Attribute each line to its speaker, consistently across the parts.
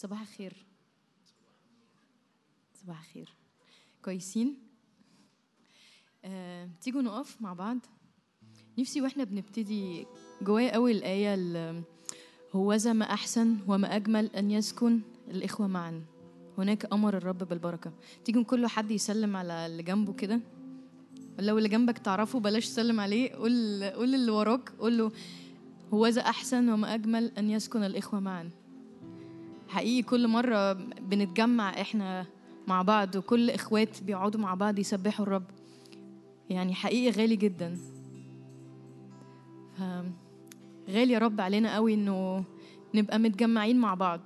Speaker 1: صباح الخير. صباح الخير. كويسين؟ آه، تيجوا نقف مع بعض؟ نفسي وإحنا بنبتدي جوايا قوي الآية ال- هوذا ما أحسن وما أجمل أن يسكن الإخوة معا. هناك أمر الرب بالبركة. تيجوا كل حد يسلم على اللي جنبه كده؟ لو اللي جنبك تعرفه بلاش تسلم عليه. قول قول اللي وراك. قول له هوذا أحسن وما أجمل أن يسكن الإخوة معا. حقيقي كل مرة بنتجمع إحنا مع بعض وكل إخوات بيقعدوا مع بعض يسبحوا الرب. يعني حقيقي غالي جدا. غالي يا رب علينا قوي إنه نبقى متجمعين مع بعض.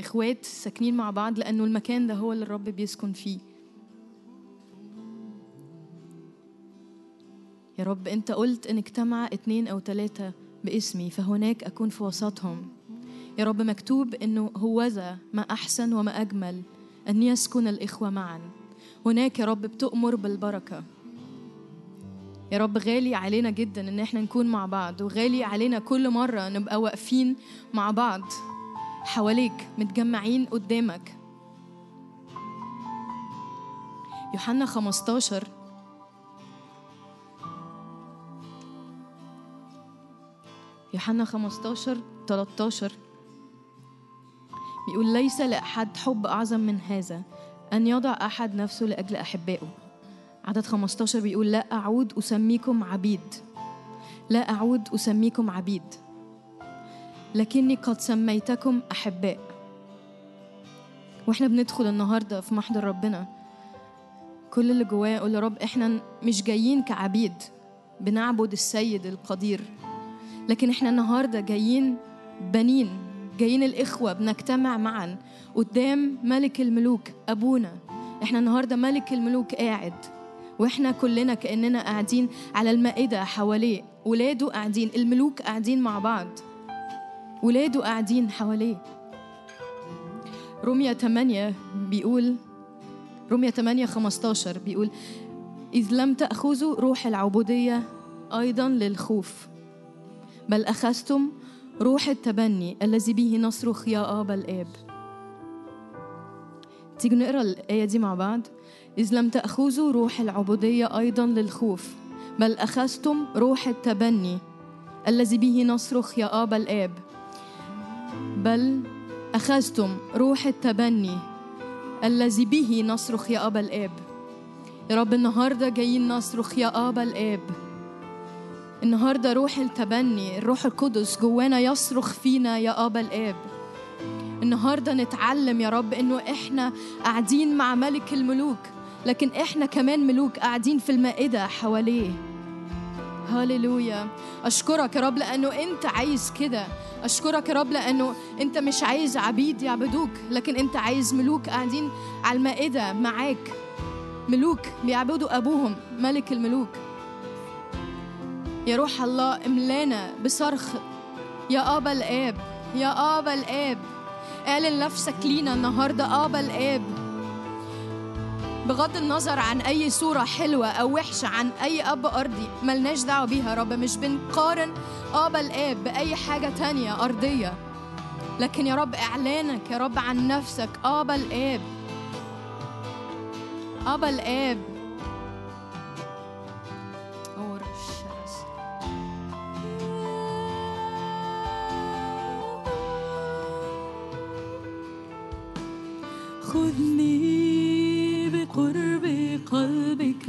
Speaker 1: إخوات ساكنين مع بعض لأنه المكان ده هو اللي الرب بيسكن فيه. يا رب أنت قلت إن اجتمع اتنين أو تلاتة باسمي فهناك أكون في وسطهم. يا رب مكتوب إنه هوذا ما أحسن وما أجمل أن يسكن الإخوة معا. هناك يا رب بتؤمر بالبركة. يا رب غالي علينا جدا إن إحنا نكون مع بعض وغالي علينا كل مرة نبقى واقفين مع بعض. حواليك متجمعين قدامك. يوحنا 15 يوحنا 15 13 بيقول ليس لأحد حب أعظم من هذا أن يضع أحد نفسه لأجل أحبائه. عدد 15 بيقول لا أعود أسميكم عبيد. لا أعود أسميكم عبيد. لكني قد سميتكم أحباء. وإحنا بندخل النهارده في محضر ربنا. كل اللي جواه يقول يا رب إحنا مش جايين كعبيد. بنعبد السيد القدير. لكن إحنا النهارده جايين بنين. جايين الإخوة بنجتمع معا قدام ملك الملوك أبونا. إحنا النهارده ملك الملوك قاعد وإحنا كلنا كأننا قاعدين على المائدة حواليه. ولاده قاعدين الملوك قاعدين مع بعض. ولاده قاعدين حواليه. رومية 8 بيقول رومية 8 15 بيقول إذ لم تأخذوا روح العبودية أيضا للخوف بل أخذتم روح التبني الذي به نصرخ يا آبا الآب. تيجي نقرأ الآية دي مع بعض؟ إذ لم تأخذوا روح العبودية أيضا للخوف بل أخذتم روح التبني الذي به نصرخ يا آبا الآب. بل أخذتم روح التبني الذي به نصرخ يا أبا الآب. يا رب النهاردة جايين نصرخ يا أبا الآب. النهاردة روح التبني الروح القدس جوانا يصرخ فينا يا أبا الآب. النهاردة نتعلم يا رب إنه إحنا قاعدين مع ملك الملوك لكن إحنا كمان ملوك قاعدين في المائدة حواليه. هاليلويا. أشكرك يا رب لأنه أنت عايز كده. أشكرك يا رب لأنه أنت مش عايز عبيد يعبدوك لكن أنت عايز ملوك قاعدين على المائدة معاك. ملوك بيعبدوا أبوهم ملك الملوك. يا روح الله املانا بصرخ. يا أبا الآب يا أبا الآب. اعلن نفسك لينا النهاردة أبا الآب. بغض النظر عن أي صورة حلوة أو وحشة عن أي أب أرضي ملناش دعوة بيها يا رب. مش بنقارن أبا الآب بأي حاجة تانية أرضية. لكن يا رب إعلانك يا رب عن نفسك أبا الآب. أبا الآب.
Speaker 2: خذني بقرب قلبك.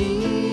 Speaker 2: رب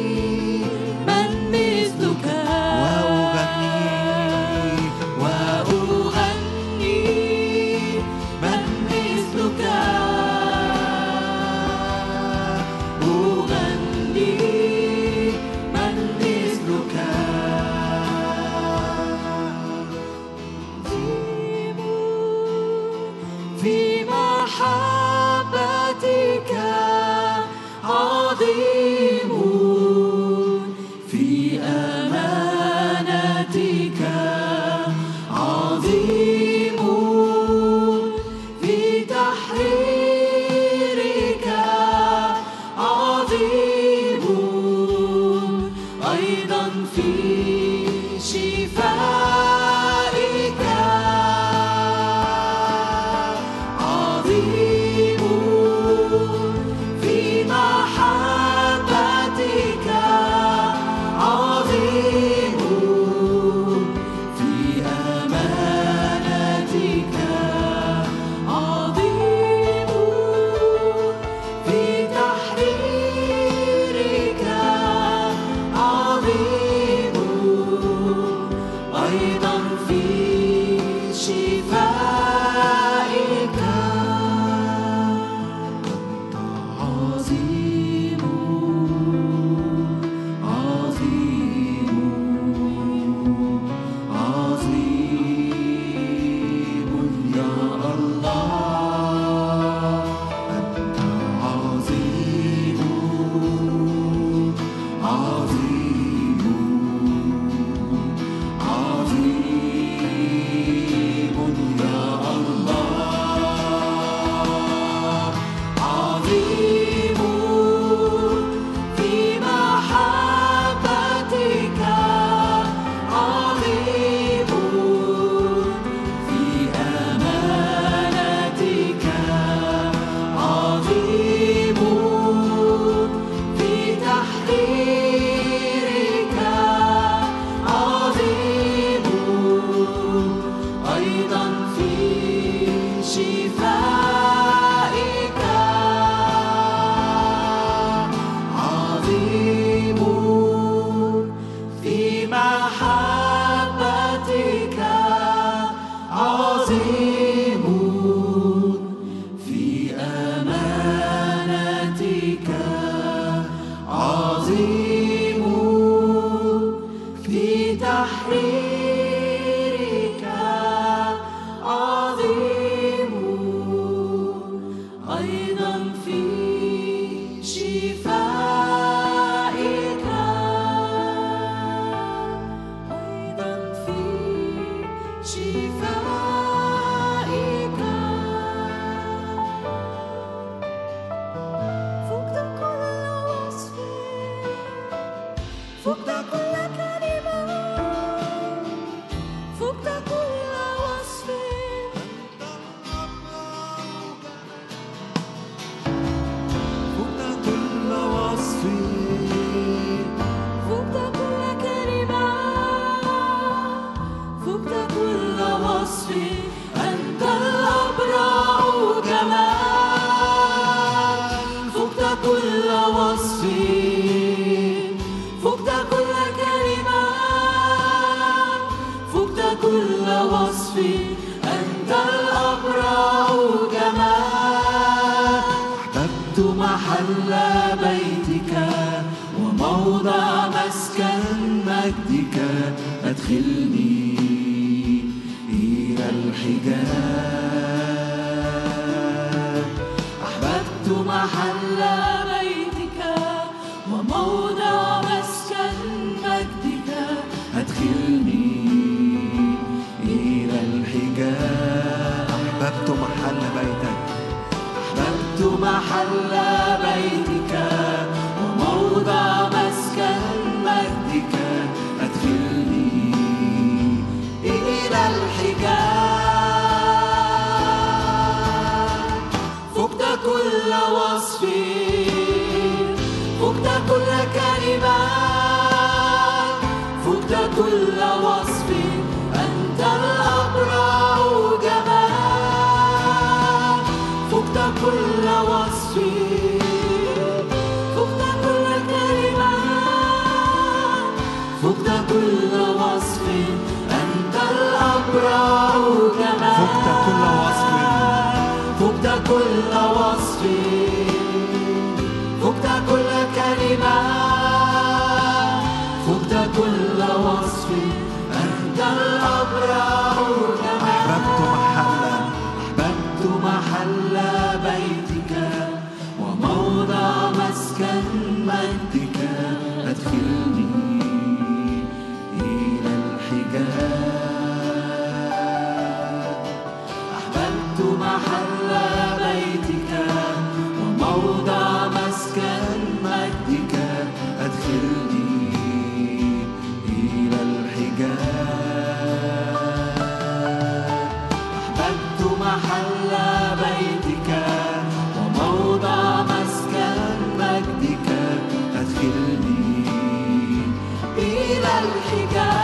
Speaker 2: he goes.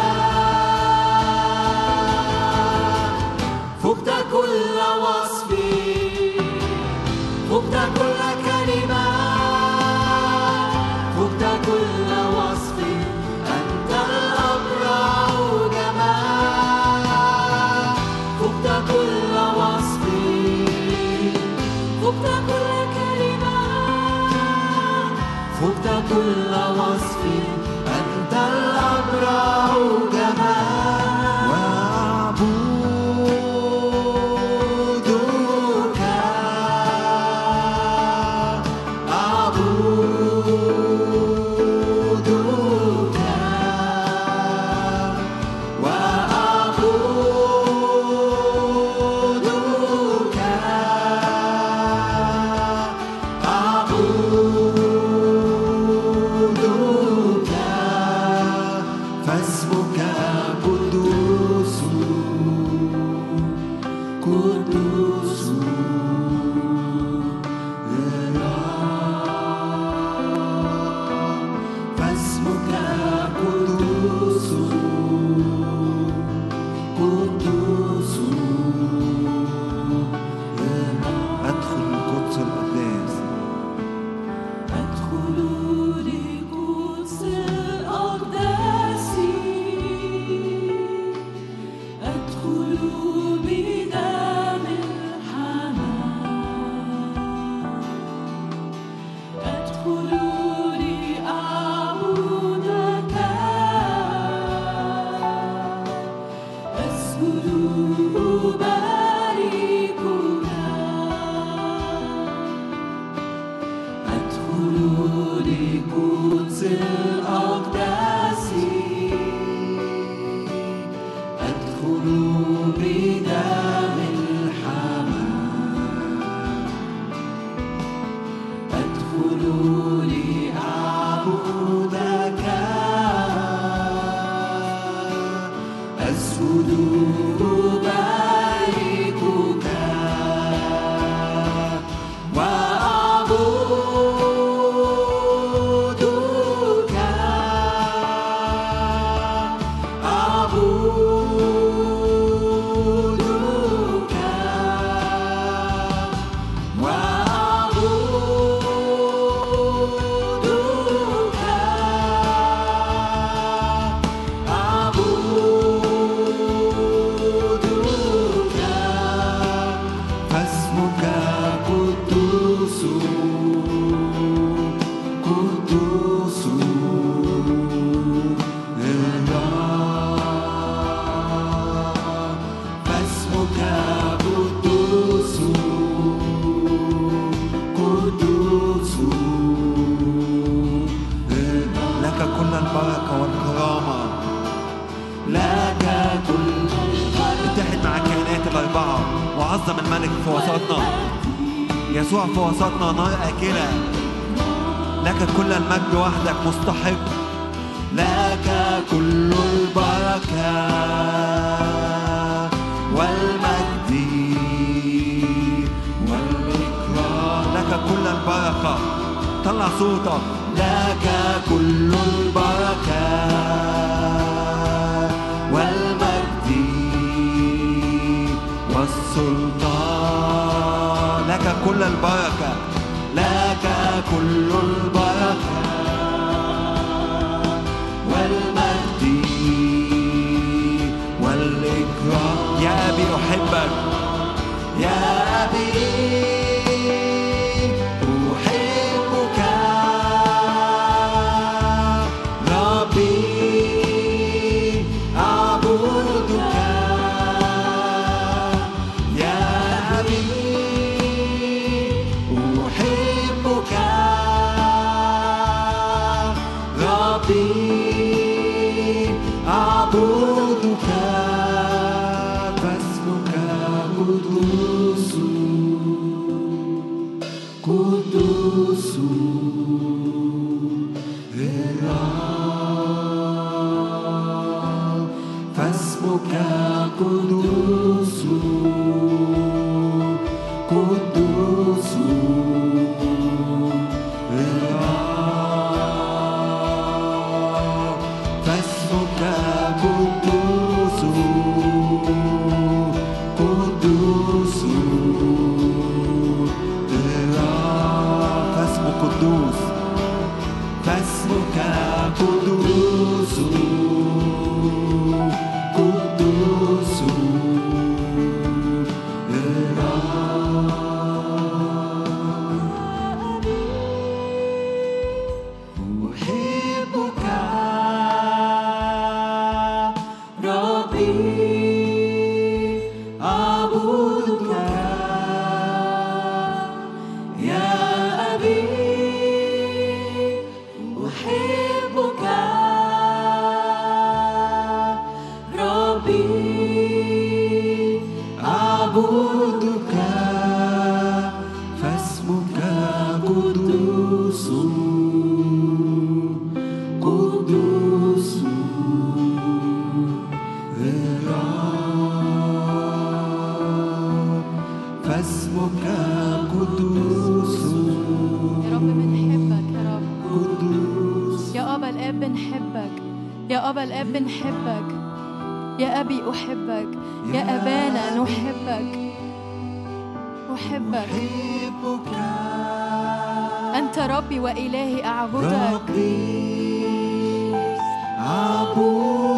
Speaker 2: يسوع في وسطنا نار أكلة لك كل المجد وحدك مستحق.
Speaker 3: لك كل البركة والمجد والإكرام
Speaker 2: لك كل البركة. طلع صوتك.
Speaker 3: لك كل البركة والمجد والسلطان.
Speaker 2: كل البركة.
Speaker 3: لك كل البركة. والمجد والإكرام.
Speaker 2: يا أبي أحبك.
Speaker 3: يا أبي
Speaker 1: الآب بنحبك يا أبي أحبك. يا أبانا نحبك. أحبك. أنت ربي وإلهي أعبدك.
Speaker 2: أعبدك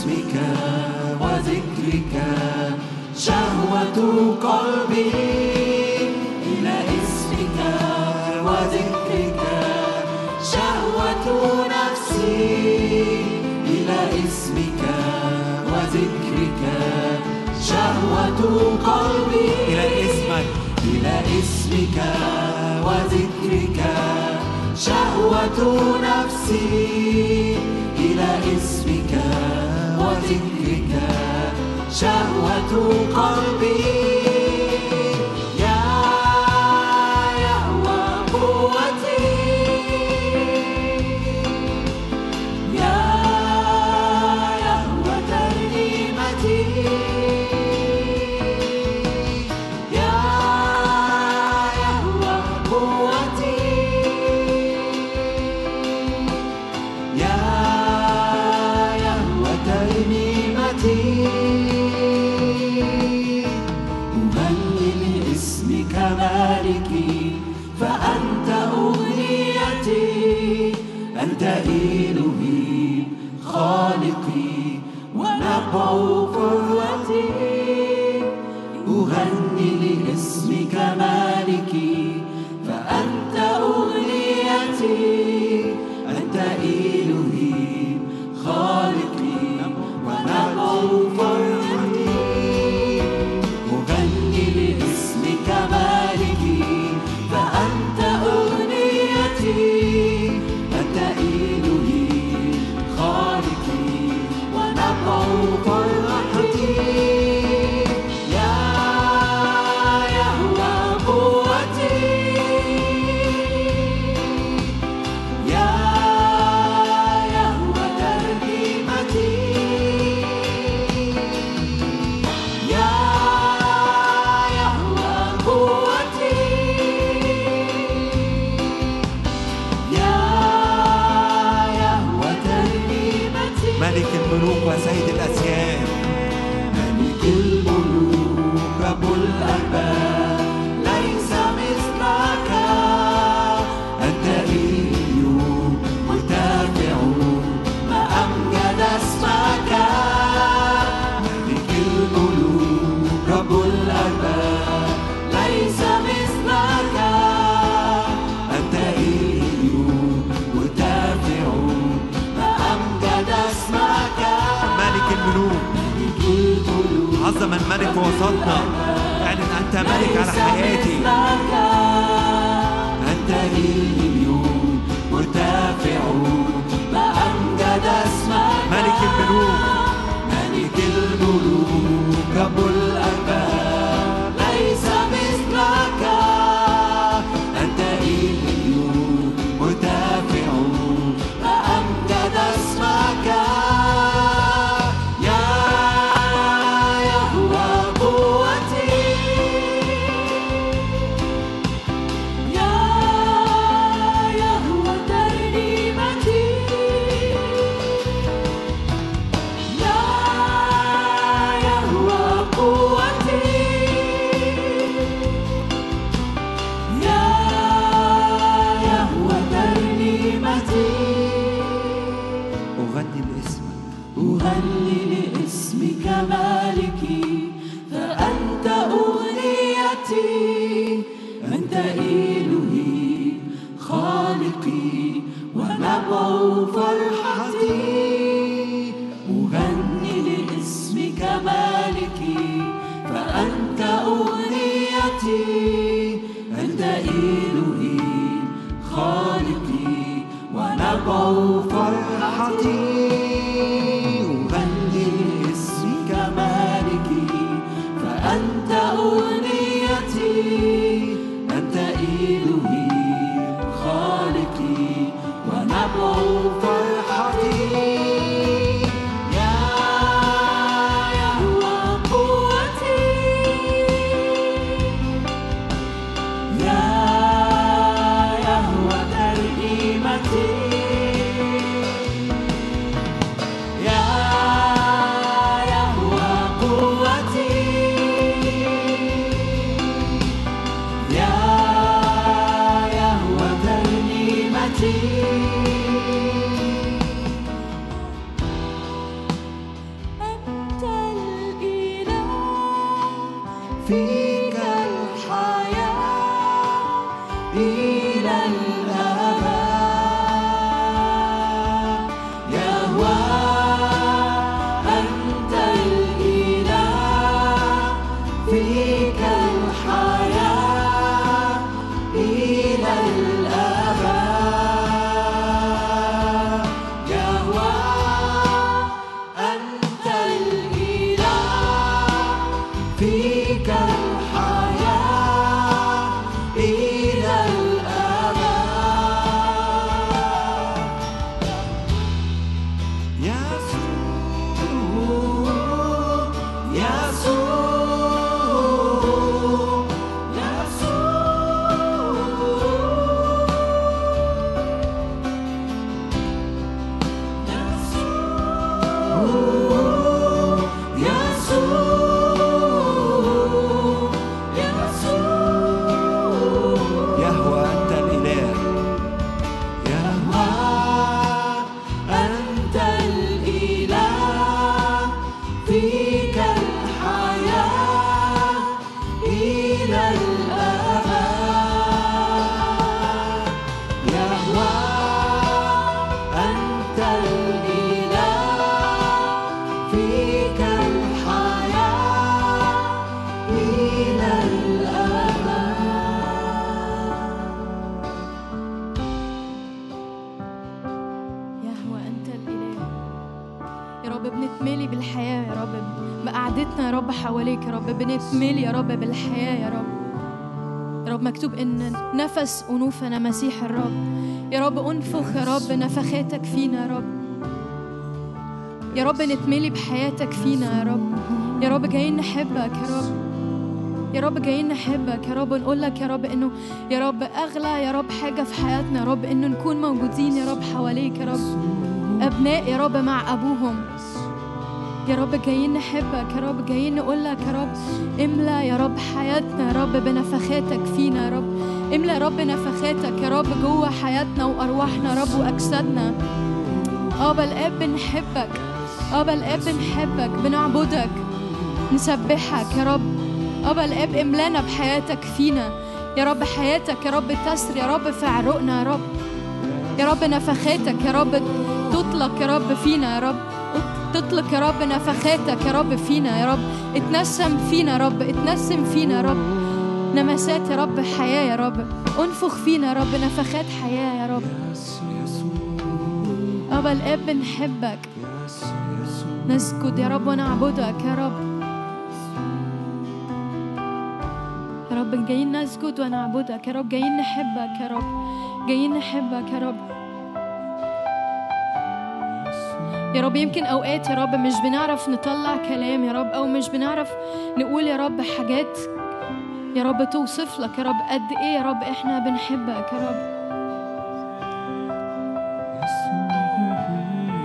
Speaker 2: اسمك وذكرك شهوة قلبي. إلى اسمك وذكرك شهوة نفسي. إلى اسمك وذكرك شهوة قلبي. إلى اسمك.
Speaker 3: إلى اسمك وذكرك شهوة نفسي. إلى اسمك قلبي.
Speaker 2: وسطنا اعلن أنت ملك على حياتي.
Speaker 1: be مكتوب إن نفس أنوفنا مسيح الرب يا رب أنفخ يا رب نفخاتك فينا يا رب يا رب نتملي بحياتك فينا يا رب يا رب جايين نحبك يا رب يا رب جايين نحبك يا رب نقول لك يا رب انه يا رب اغلى يا رب حاجة في حياتنا يا رب انه نكون موجودين يا رب حواليك يا رب ابناء يا رب مع ابوهم يا رب جايين نحبك يا رب جايين نقول لك يا رب املا يا رب حياتنا يا رب بنفخاتك فينا يا رب املا يا رب نفخاتك يا رب جوه حياتنا وارواحنا يا رب واجسادنا ابا الاب بنحبك ابا الاب بنحبك بنعبدك نسبحك يا رب ابا الاب املانا بحياتك فينا يا رب حياتك يا رب تسر يا رب في عروقنا يا رب يا رب نفخاتك يا رب تطلق يا رب فينا يا رب تطلق يا رب نفخاتك يا رب فينا يا رب. اتنسم فينا يا رب اتنسم فينا يا رب. نمسات يا رب حياة يا رب. انفخ فينا يا رب نفخات حياة يا رب. أبا الآب بنحبك نسجد يا رب ونعبدك يا رب. يا رب جايين نسجد ونعبدك يا رب. جايين نحبك يا رب. جايين نحبك يا رب. يا رب يمكن أوقات يا رب مش بنعرف نطلع كلام يا رب أو مش بنعرف نقول يا رب حاجات يا رب توصف لك يا رب قد إيه يا رب إحنا بنحبك يا رب.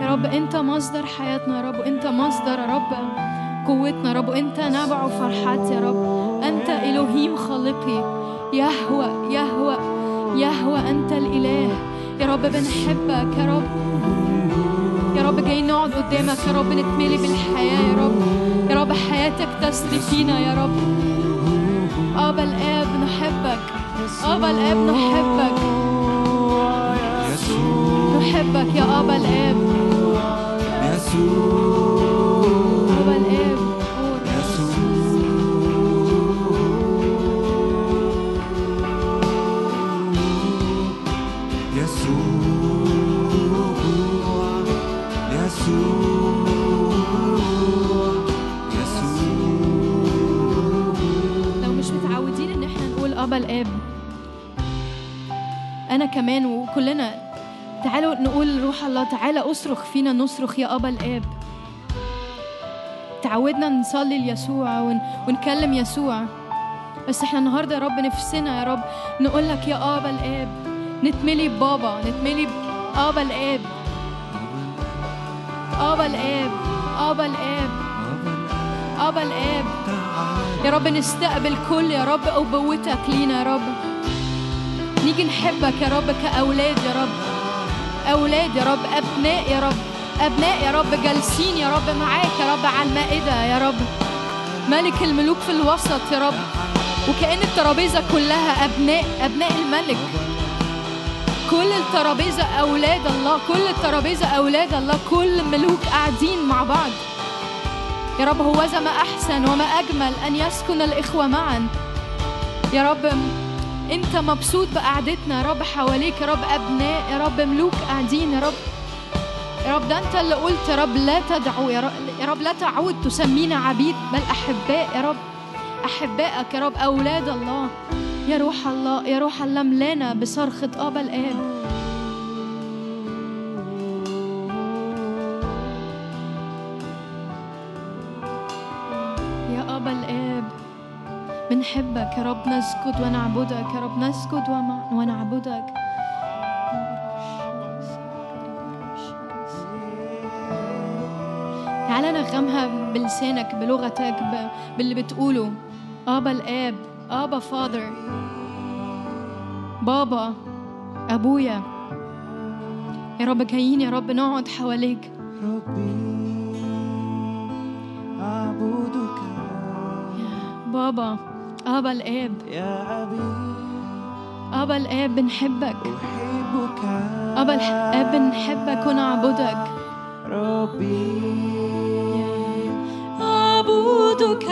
Speaker 1: يا رب أنت مصدر حياتنا يا رب وانت مصدر يا رب قوتنا يا رب وانت نبع فرحات يا رب. أنت الوهيم خالقي يهوى يهوى يهوى أنت الإله. يا رب بنحبك يا رب. رب جايين نقعد قدامك يا رب نتملي بالحياة يا رب. يا رب حياتك تسري فينا يا رب. أبا الآب نحبك. أبا الآب نحبك. نحبك يا أبا الآب أبا أنا كمان وكلنا. تعالوا نقول روح الله تعالى أصرخ فينا نصرخ يا أبا الآب. تعودنا نصلي ليسوع ون... ونكلم يسوع. بس إحنا النهارده يا رب نفسنا يا رب نقول لك يا أبا الآب نتملي ببابا نتملي بابا الآب. أبا الآب أبا الآب أبا الآب. يا رب نستقبل كل يا رب أبوتك لينا يا رب. نيجي نحبك يا رب كأولاد يا رب. أولاد يا رب أبناء يا رب. أبناء يا رب جالسين يا رب معاك يا رب على المائدة يا رب. ملك الملوك في الوسط يا رب. وكأن الترابيزة كلها أبناء أبناء الملك. كل الترابيزة أولاد الله كل الترابيزة أولاد الله كل الملوك قاعدين مع بعض. يا رب هوذا ما أحسن وما أجمل أن يسكن الإخوة معا. يا رب أنت مبسوط بقعدتنا يا رب حواليك يا رب أبناء يا رب ملوك قاعدين يا رب يا رب ده أنت اللي قلت يا رب لا تدعوا يا رب, يا رب لا تعود تسمينا عبيد بل أحباء يا رب أحبائك يا رب أولاد الله يا روح الله يا روح الله ملانا بصرخة أبا الآب. بنحبك يا رب نسجد ونعبدك يا رب نسجد ونعبدك. تعالى نغمها بلسانك بلغتك باللي بتقوله. أبا الآب أبا فاذر. بابا أبويا. يا رب جايين يا رب نقعد حواليك.
Speaker 3: ربي أعبدك.
Speaker 1: بابا. أبا الآب.
Speaker 3: يا أبي
Speaker 1: أبا الآب بنحبك.
Speaker 3: أحبك.
Speaker 1: أبا الآب بنحبك ونعبدك.
Speaker 3: ربي.
Speaker 1: أعبدك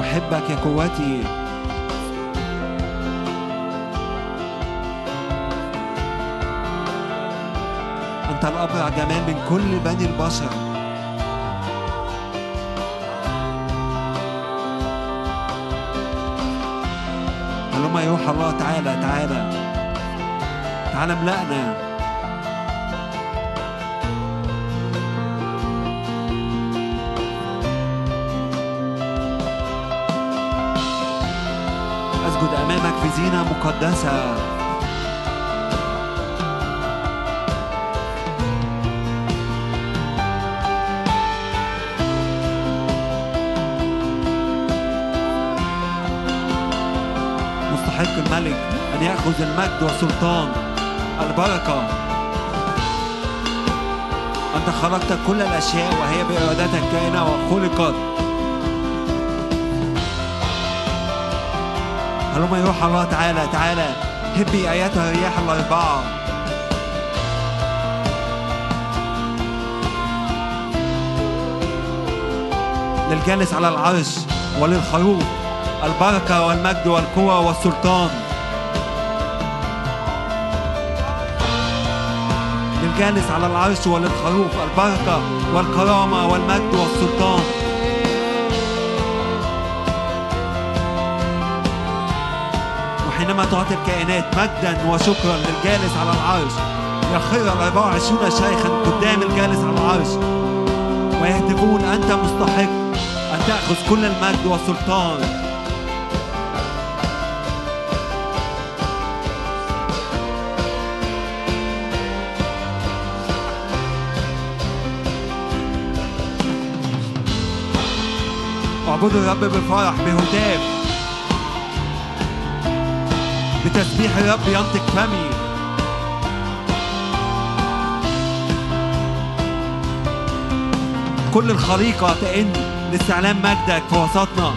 Speaker 1: أحبك
Speaker 3: يا قوتي. أنت الأبرع جمال من كل بني البشر. يا روح الله تعالى تعالى. تعالى املأنا. أمامك في زينة مقدسة. مستحق الملك أن يأخذ المجد والسلطان البركة. أنت خلقت كل الأشياء وهي بإرادتك كائنة وخلقت. هلما يروح الله تعالى تعالى. هبي آياتها الرياح الأربعة للجالس على العرش وللخروف البركة والمجد والقوة والسلطان. للجالس على العرش وللخروف البركة والكرامة والمجد والسلطان.
Speaker 2: تعطي الكائنات مجدا وشكرا للجالس على العرش. يخر ال 24 شيخا قدام الجالس على العرش. ويهتفون أنت مستحق أن تأخذ كل المجد والسلطان. اعبدوا الرب بفرح بهتاف بتسبيح الرب ينطق فمي كل الخليقة تئن لاستعلام مجدك في وسطنا.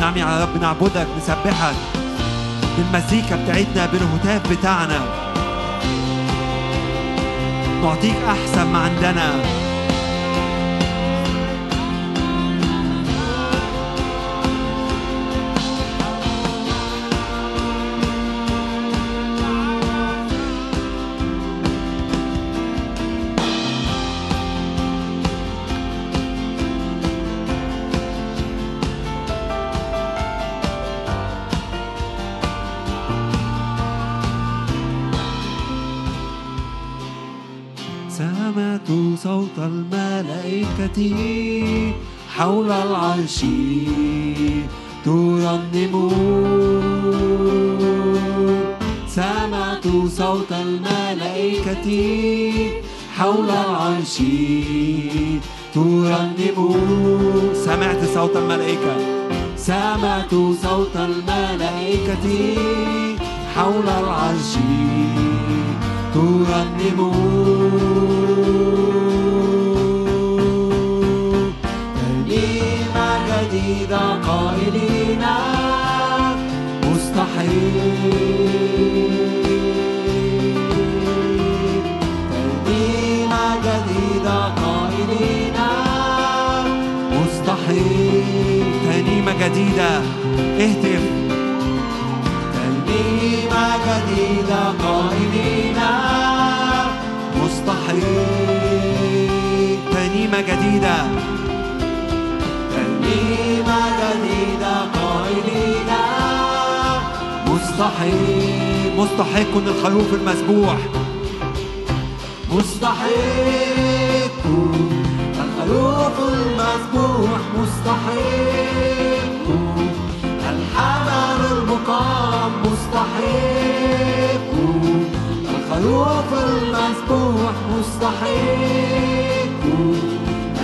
Speaker 2: نعم يا رب نعبدك نسبحك. بالمزيكا بتاعتنا بالهتاف بتاعنا. نعطيك أحسن ما عندنا. صوت الملائكة حول العرش ترنم. سمعت صوت الملائكة حول العرش ترنم. سمعت صوت الملائكة. سمعت صوت الملائكة حول العرش ترنم. جديدة قائلين مستحيل. ترنيمة جديدة قائلين مستحيل. ترنيمة جديدة. اهتف. ترنيمة جديدة قائلين مستحيل. ترنيمة جديدة. جديدة قائلين. مستحيل. مستحق الخروف المذبوح مستحق الخروف المذبوح مستحق الحمل المقام. مستحق الخروف المذبوح مستحق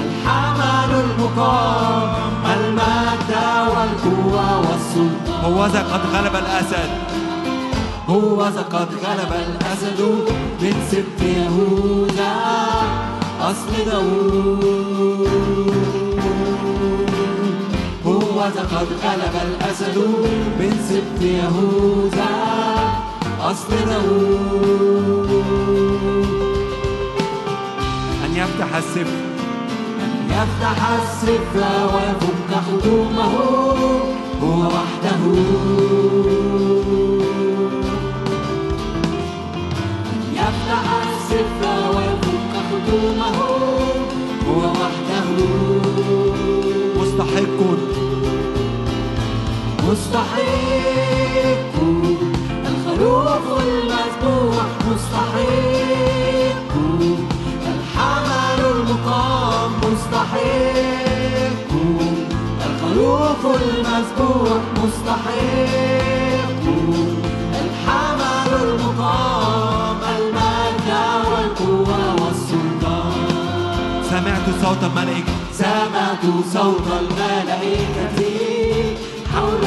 Speaker 2: الحمل المقام. المجد والقوة والسلطان هو ذا قد غلب الأسد. هو ذا قد غلب الأسد من سبط يهوذا. أصل داوود هو ذا قد غلب الأسد من سبط يهوذا. أصل داوود أن يفتح السفر. يفتح السفر ويفك ختومه هو وحده. يفتح السفر ويفك ختومه هو وحده. مستحق مستحق الخروف المذبوح مستحق المذبوح مستحق الحمل المقام المجد والقوة والسلطان. سمعت صوت الملائكة. سمعت صوت الملائكة. حول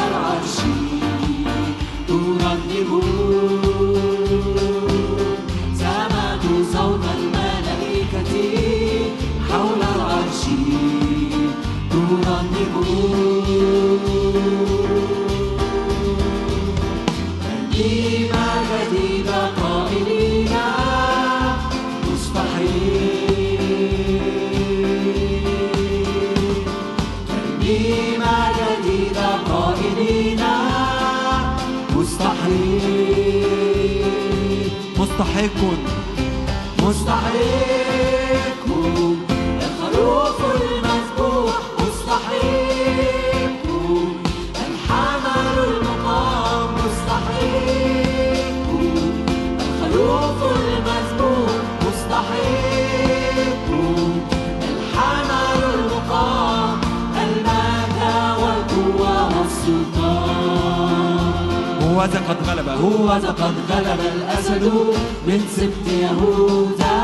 Speaker 3: مستحق مستحيل
Speaker 2: هو قد غلب الأسد من سبط يهوذا.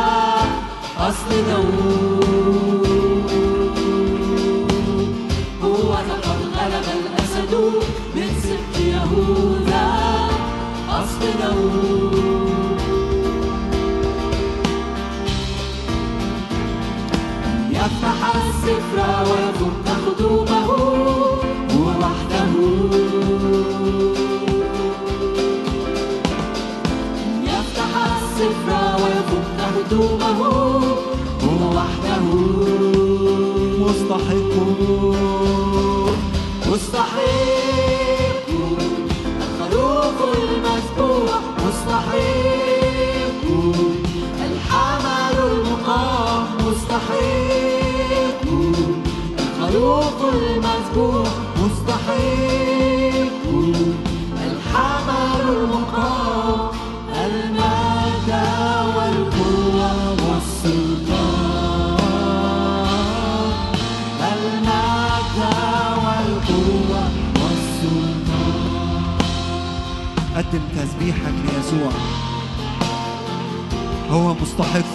Speaker 2: أصل داوود هو قد غلب الأسد من سبط يهوذا. أصل داوود يفتح السفر ويفك خطوبه. ويفك هدومه هو وحده.
Speaker 3: مستحق.
Speaker 2: مستحق. الخروف المذبوح. مستحق. الحمل المقام. مستحق. الخروف المذبوح.
Speaker 3: قدم تسبيحك ليسوع. هو مستحق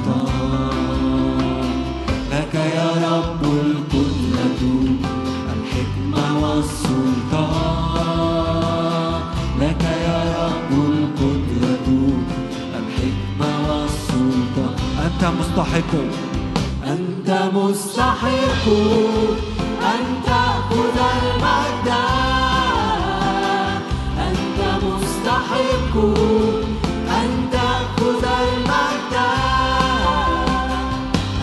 Speaker 3: مستحق.
Speaker 2: أنت مستحق. أن تأخذ المجد. أنت مستحق. أن تأخذ المجد.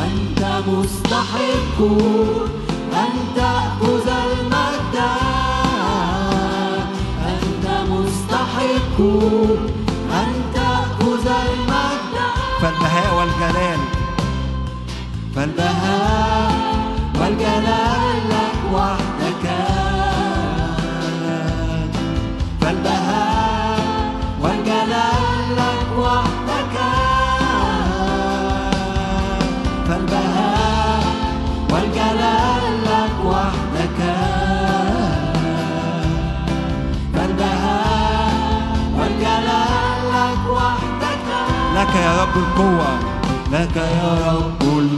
Speaker 2: أنت مستحق. أن تأخذ المجد. أنت مستحق. أن تأخذ المجد.
Speaker 3: فالبهاء والجلال.
Speaker 2: فالبهاء والجلال لك وحدك. فالبهاء والجلال لك وحدك فالبهاء والجلال لك وحدك فالبهاء والجلال لك وحدك
Speaker 3: لك يا رب القوة.
Speaker 2: لك يا رب القدرة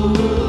Speaker 2: Lord.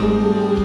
Speaker 2: Ooh.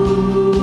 Speaker 2: يسوع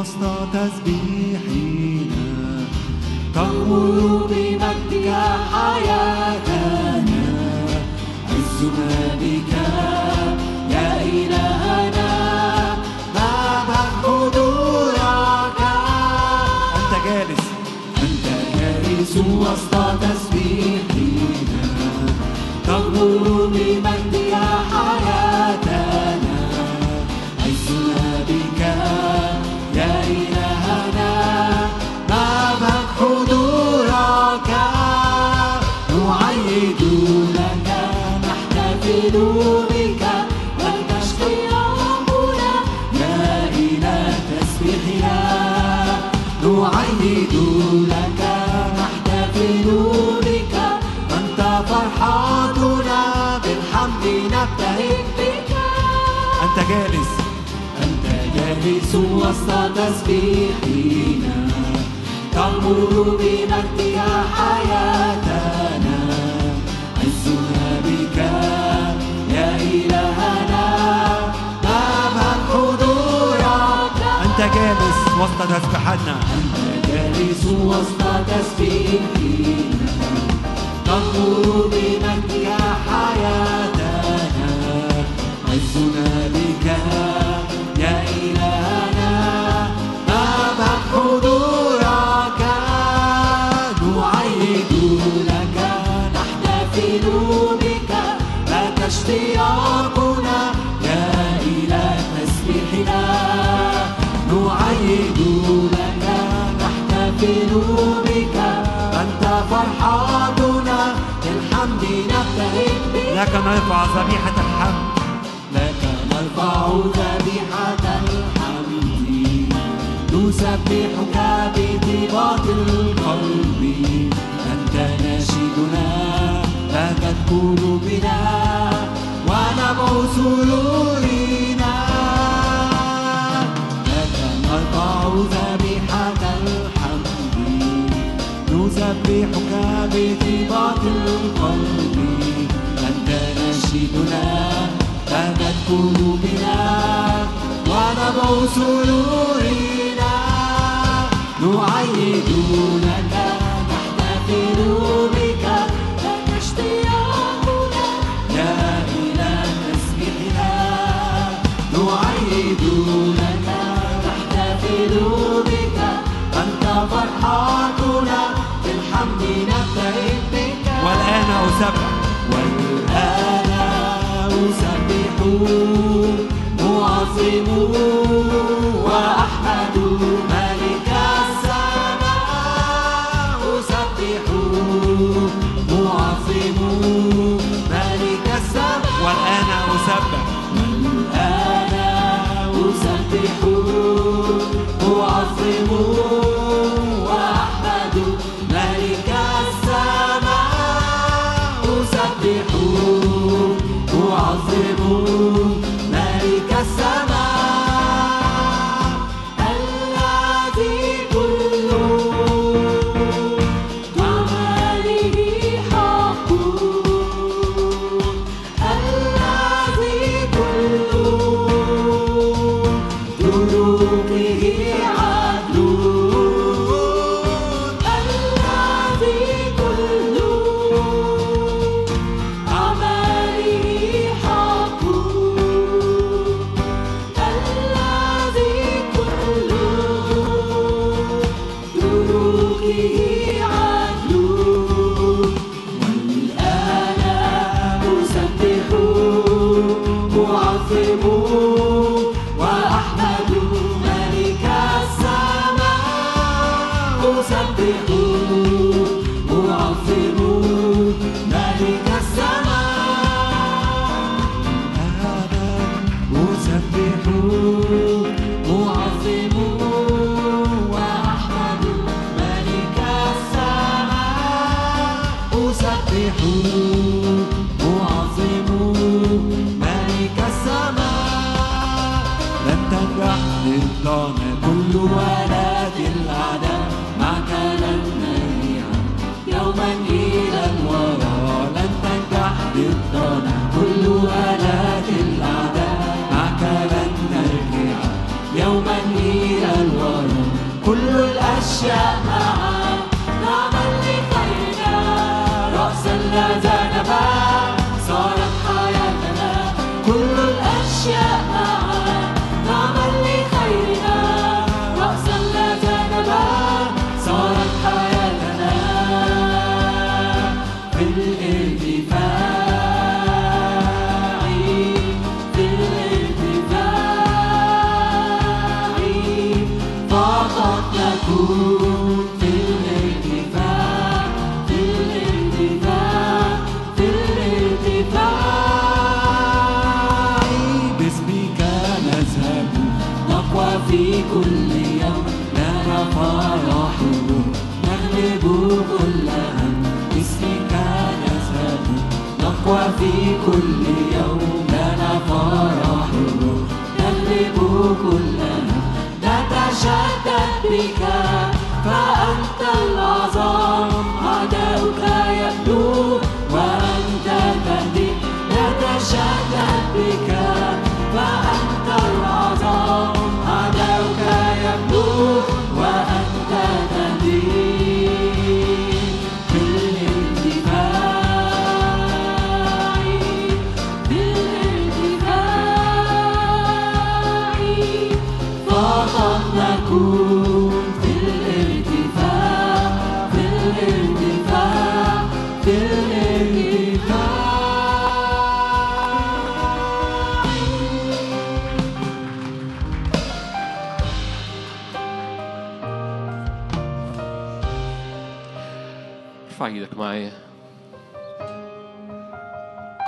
Speaker 2: وسط تسبيحنا تغمر بمجدك حياتنا عزنا بك يا إلهنا نعبد حضورك أنت جالس. أنت جالس وسط تسبيحنا تغمر بمجدك يسوع وسط تسبيحنا. تغمر بمجدها حياتنا. عزنا بك يا إلهنا. نعمل حضورك. أنت جالس وسط تسبيحنا. أنت جالس وسط تسبيحنا. تغمر بمجدها حياتنا. لك نرفع ذبيحة الحمد لك نرفع ذبيحة الحمد نسبحك بانضباط القلب. أنت ناشدنا لك تكون بنا ونبع سرورنا لك نرفع ذبيحة الحمد نسبحك بانضباط القلب. نشيدنا غابت قلوبنا ونبع سرورنا نعيد لك نحتفل بك لك اشتياقنا. يا إله اسمنا نعيد لك نحتفل بك أنت فرحتنا بالحمد نبتهج بك. والآن أسبح. معظم وأحمد ملك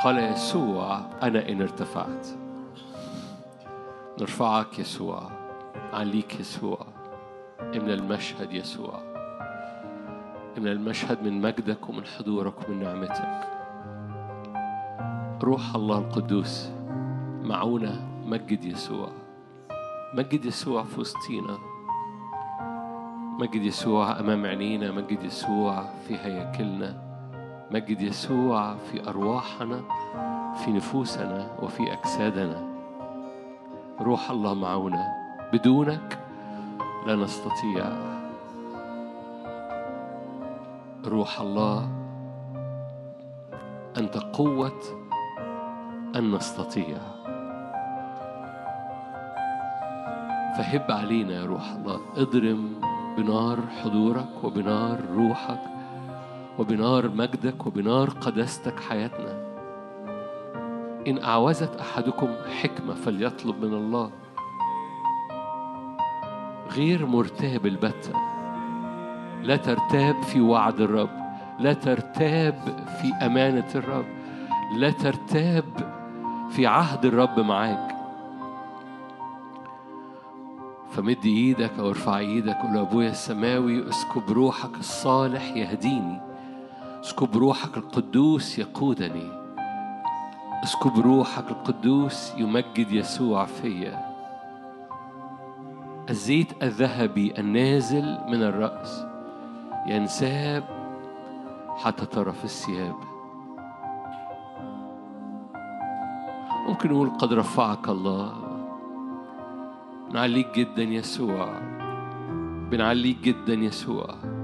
Speaker 4: قال يسوع أنا إن ارتفعت. نرفعك يسوع عليك يسوع. املى المشهد يسوع. املى المشهد من مجدك ومن حضورك ومن نعمتك. روح الله القدوس معونا مجد يسوع. مجد يسوع في وسطينا. مجد يسوع أمام عينينا. مجد يسوع في هياكلنا. مجد يسوع في أرواحنا في نفوسنا وفي أجسادنا. روح الله معونا بدونك لا نستطيع. روح الله أنت قوة أن نستطيع. فهب علينا يا روح الله. اضرم بنار حضورك وبنار روحك. وبنار مجدك وبنار قداستك حياتنا. إن أعوزت أحدكم حكمة فليطلب من الله. غير مرتاب البتة. لا ترتاب في وعد الرب. لا ترتاب في أمانة الرب. لا ترتاب في عهد الرب معاك. فمد إيدك أو ارفع إيدك قول أبويا السماوي. اسكب روحك الصالح يهديني. اسكب روحك القدوس يقودني. اسكب روحك القدوس يمجد يسوع فيا. الزيت الذهبي النازل من الرأس. ينساب حتى طرف الثياب. ممكن نقول قد رفعك الله. بنعليك جدا يسوع. بنعليك جدا يسوع.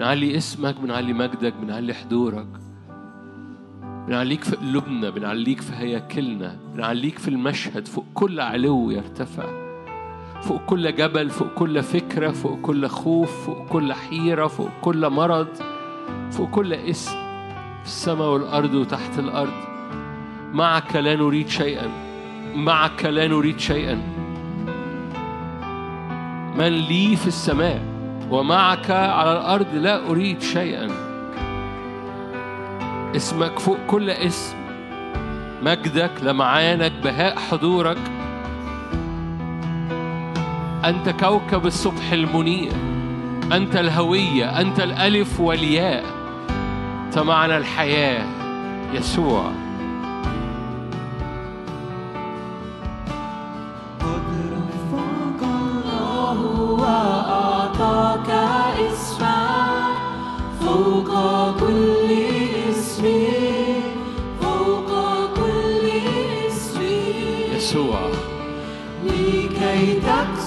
Speaker 4: بنعلي اسمك بنعلي مجدك بنعلي حضورك. بنعليك في قلوبنا بنعليك في هياكلنا بنعليك في المشهد. فوق كل علو يرتفع. فوق كل جبل فوق كل فكرة فوق كل خوف فوق كل حيرة فوق كل مرض فوق كل اسم. في السماء والأرض وتحت الأرض. معك لا نريد شيئا. معك لا نريد شيئا. من لي في السماء؟ ومعك على الأرض لا أريد شيئا. اسمك فوق كل اسم. مجدك لمعانك بهاء حضورك. أنت كوكب الصبح المنير. أنت الهوية أنت الألف والياء. أنت الحياة يسوع.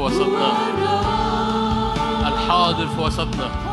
Speaker 3: في
Speaker 2: وسطنا. الحاضر في وسطنا.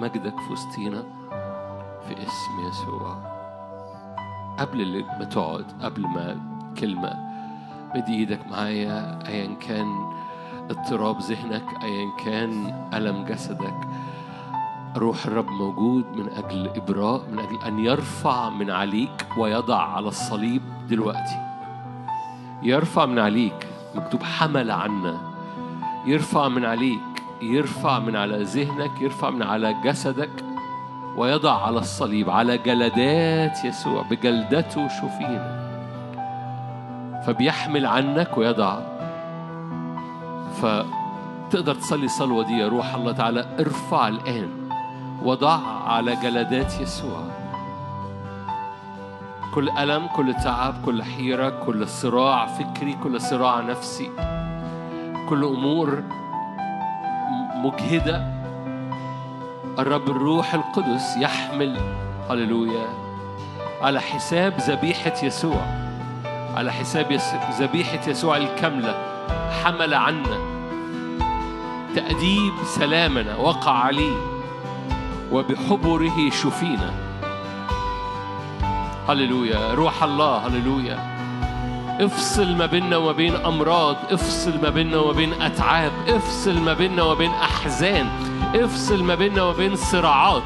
Speaker 2: مجدك في وسطينا
Speaker 4: في اسم يسوع. قبل ما تقعد قبل ما كلمة مد إيدك معايا ايا كان اضطراب ذهنك ايا كان ألم جسدك روح الرب موجود من أجل إبراء من أجل أن يرفع من عليك ويضع على الصليب دلوقتي. يرفع من عليك مكتوب حمل عنا. يرفع من عليك. يرفع من على ذهنك يرفع من على جسدك ويضع على الصليب على جلدات يسوع بجلدته شفينا. فبيحمل عنك ويضع. فتقدر تصلي الصلوة دي يا روح الله تعالى ارفع الآن. وضع على جلدات يسوع. كل ألم كل تعب كل حيرة كل صراع فكري كل صراع نفسي كل أمور مجهدة. الرب الروح القدس يحمل هللويا على حساب ذبيحة يسوع على حساب يس... ذبيحة يسوع الكاملة. حمل عنا. تأديب سلامنا وقع عليه وبحبره شفينا. هللويا روح الله هللويا. افصل ما بيننا وما بين أمراض افصل ما بيننا وما بين أتعاب افصل ما بيننا وما بين أحزان افصل ما بيننا وما بين صراعات.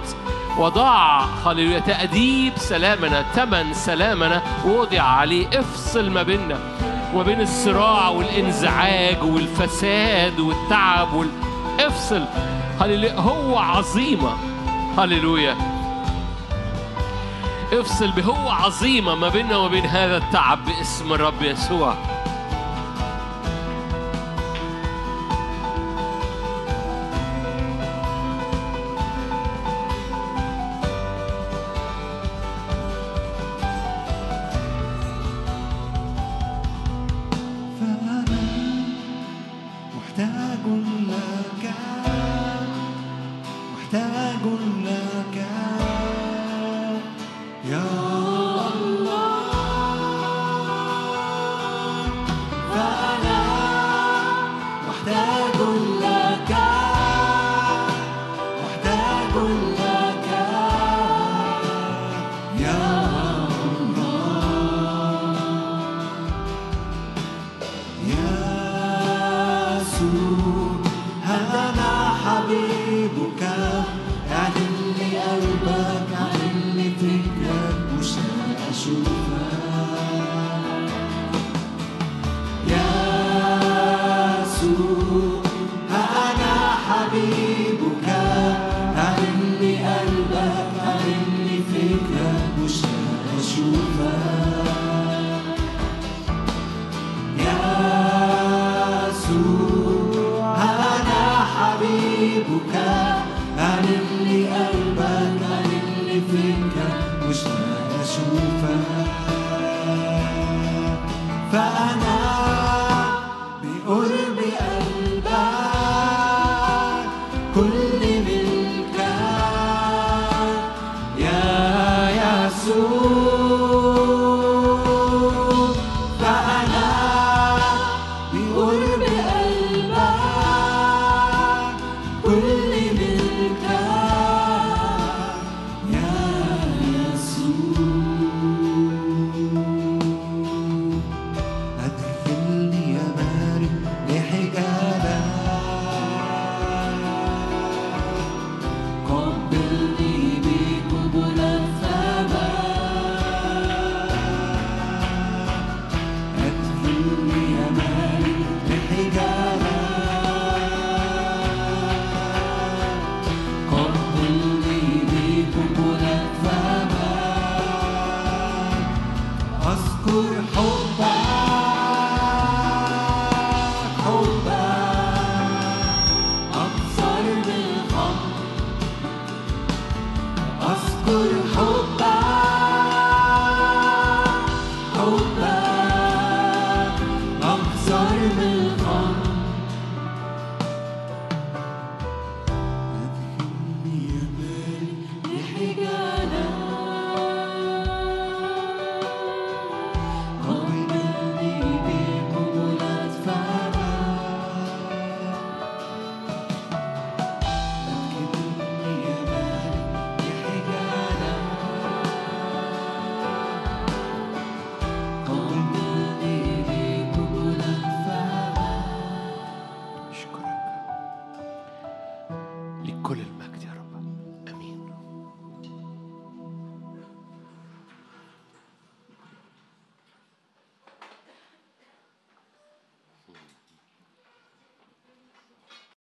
Speaker 4: وضع هللويا تأديب سلامنا تمن سلامنا وضع عليه افصل ما بيننا وما بين الصراع والإنزعاج والفساد والتعب وال... افصل. هللويا هو عظيمة. هللويا افصل بهو عظيمة ما بيننا وما بين هذا التعب باسم الرب يسوع.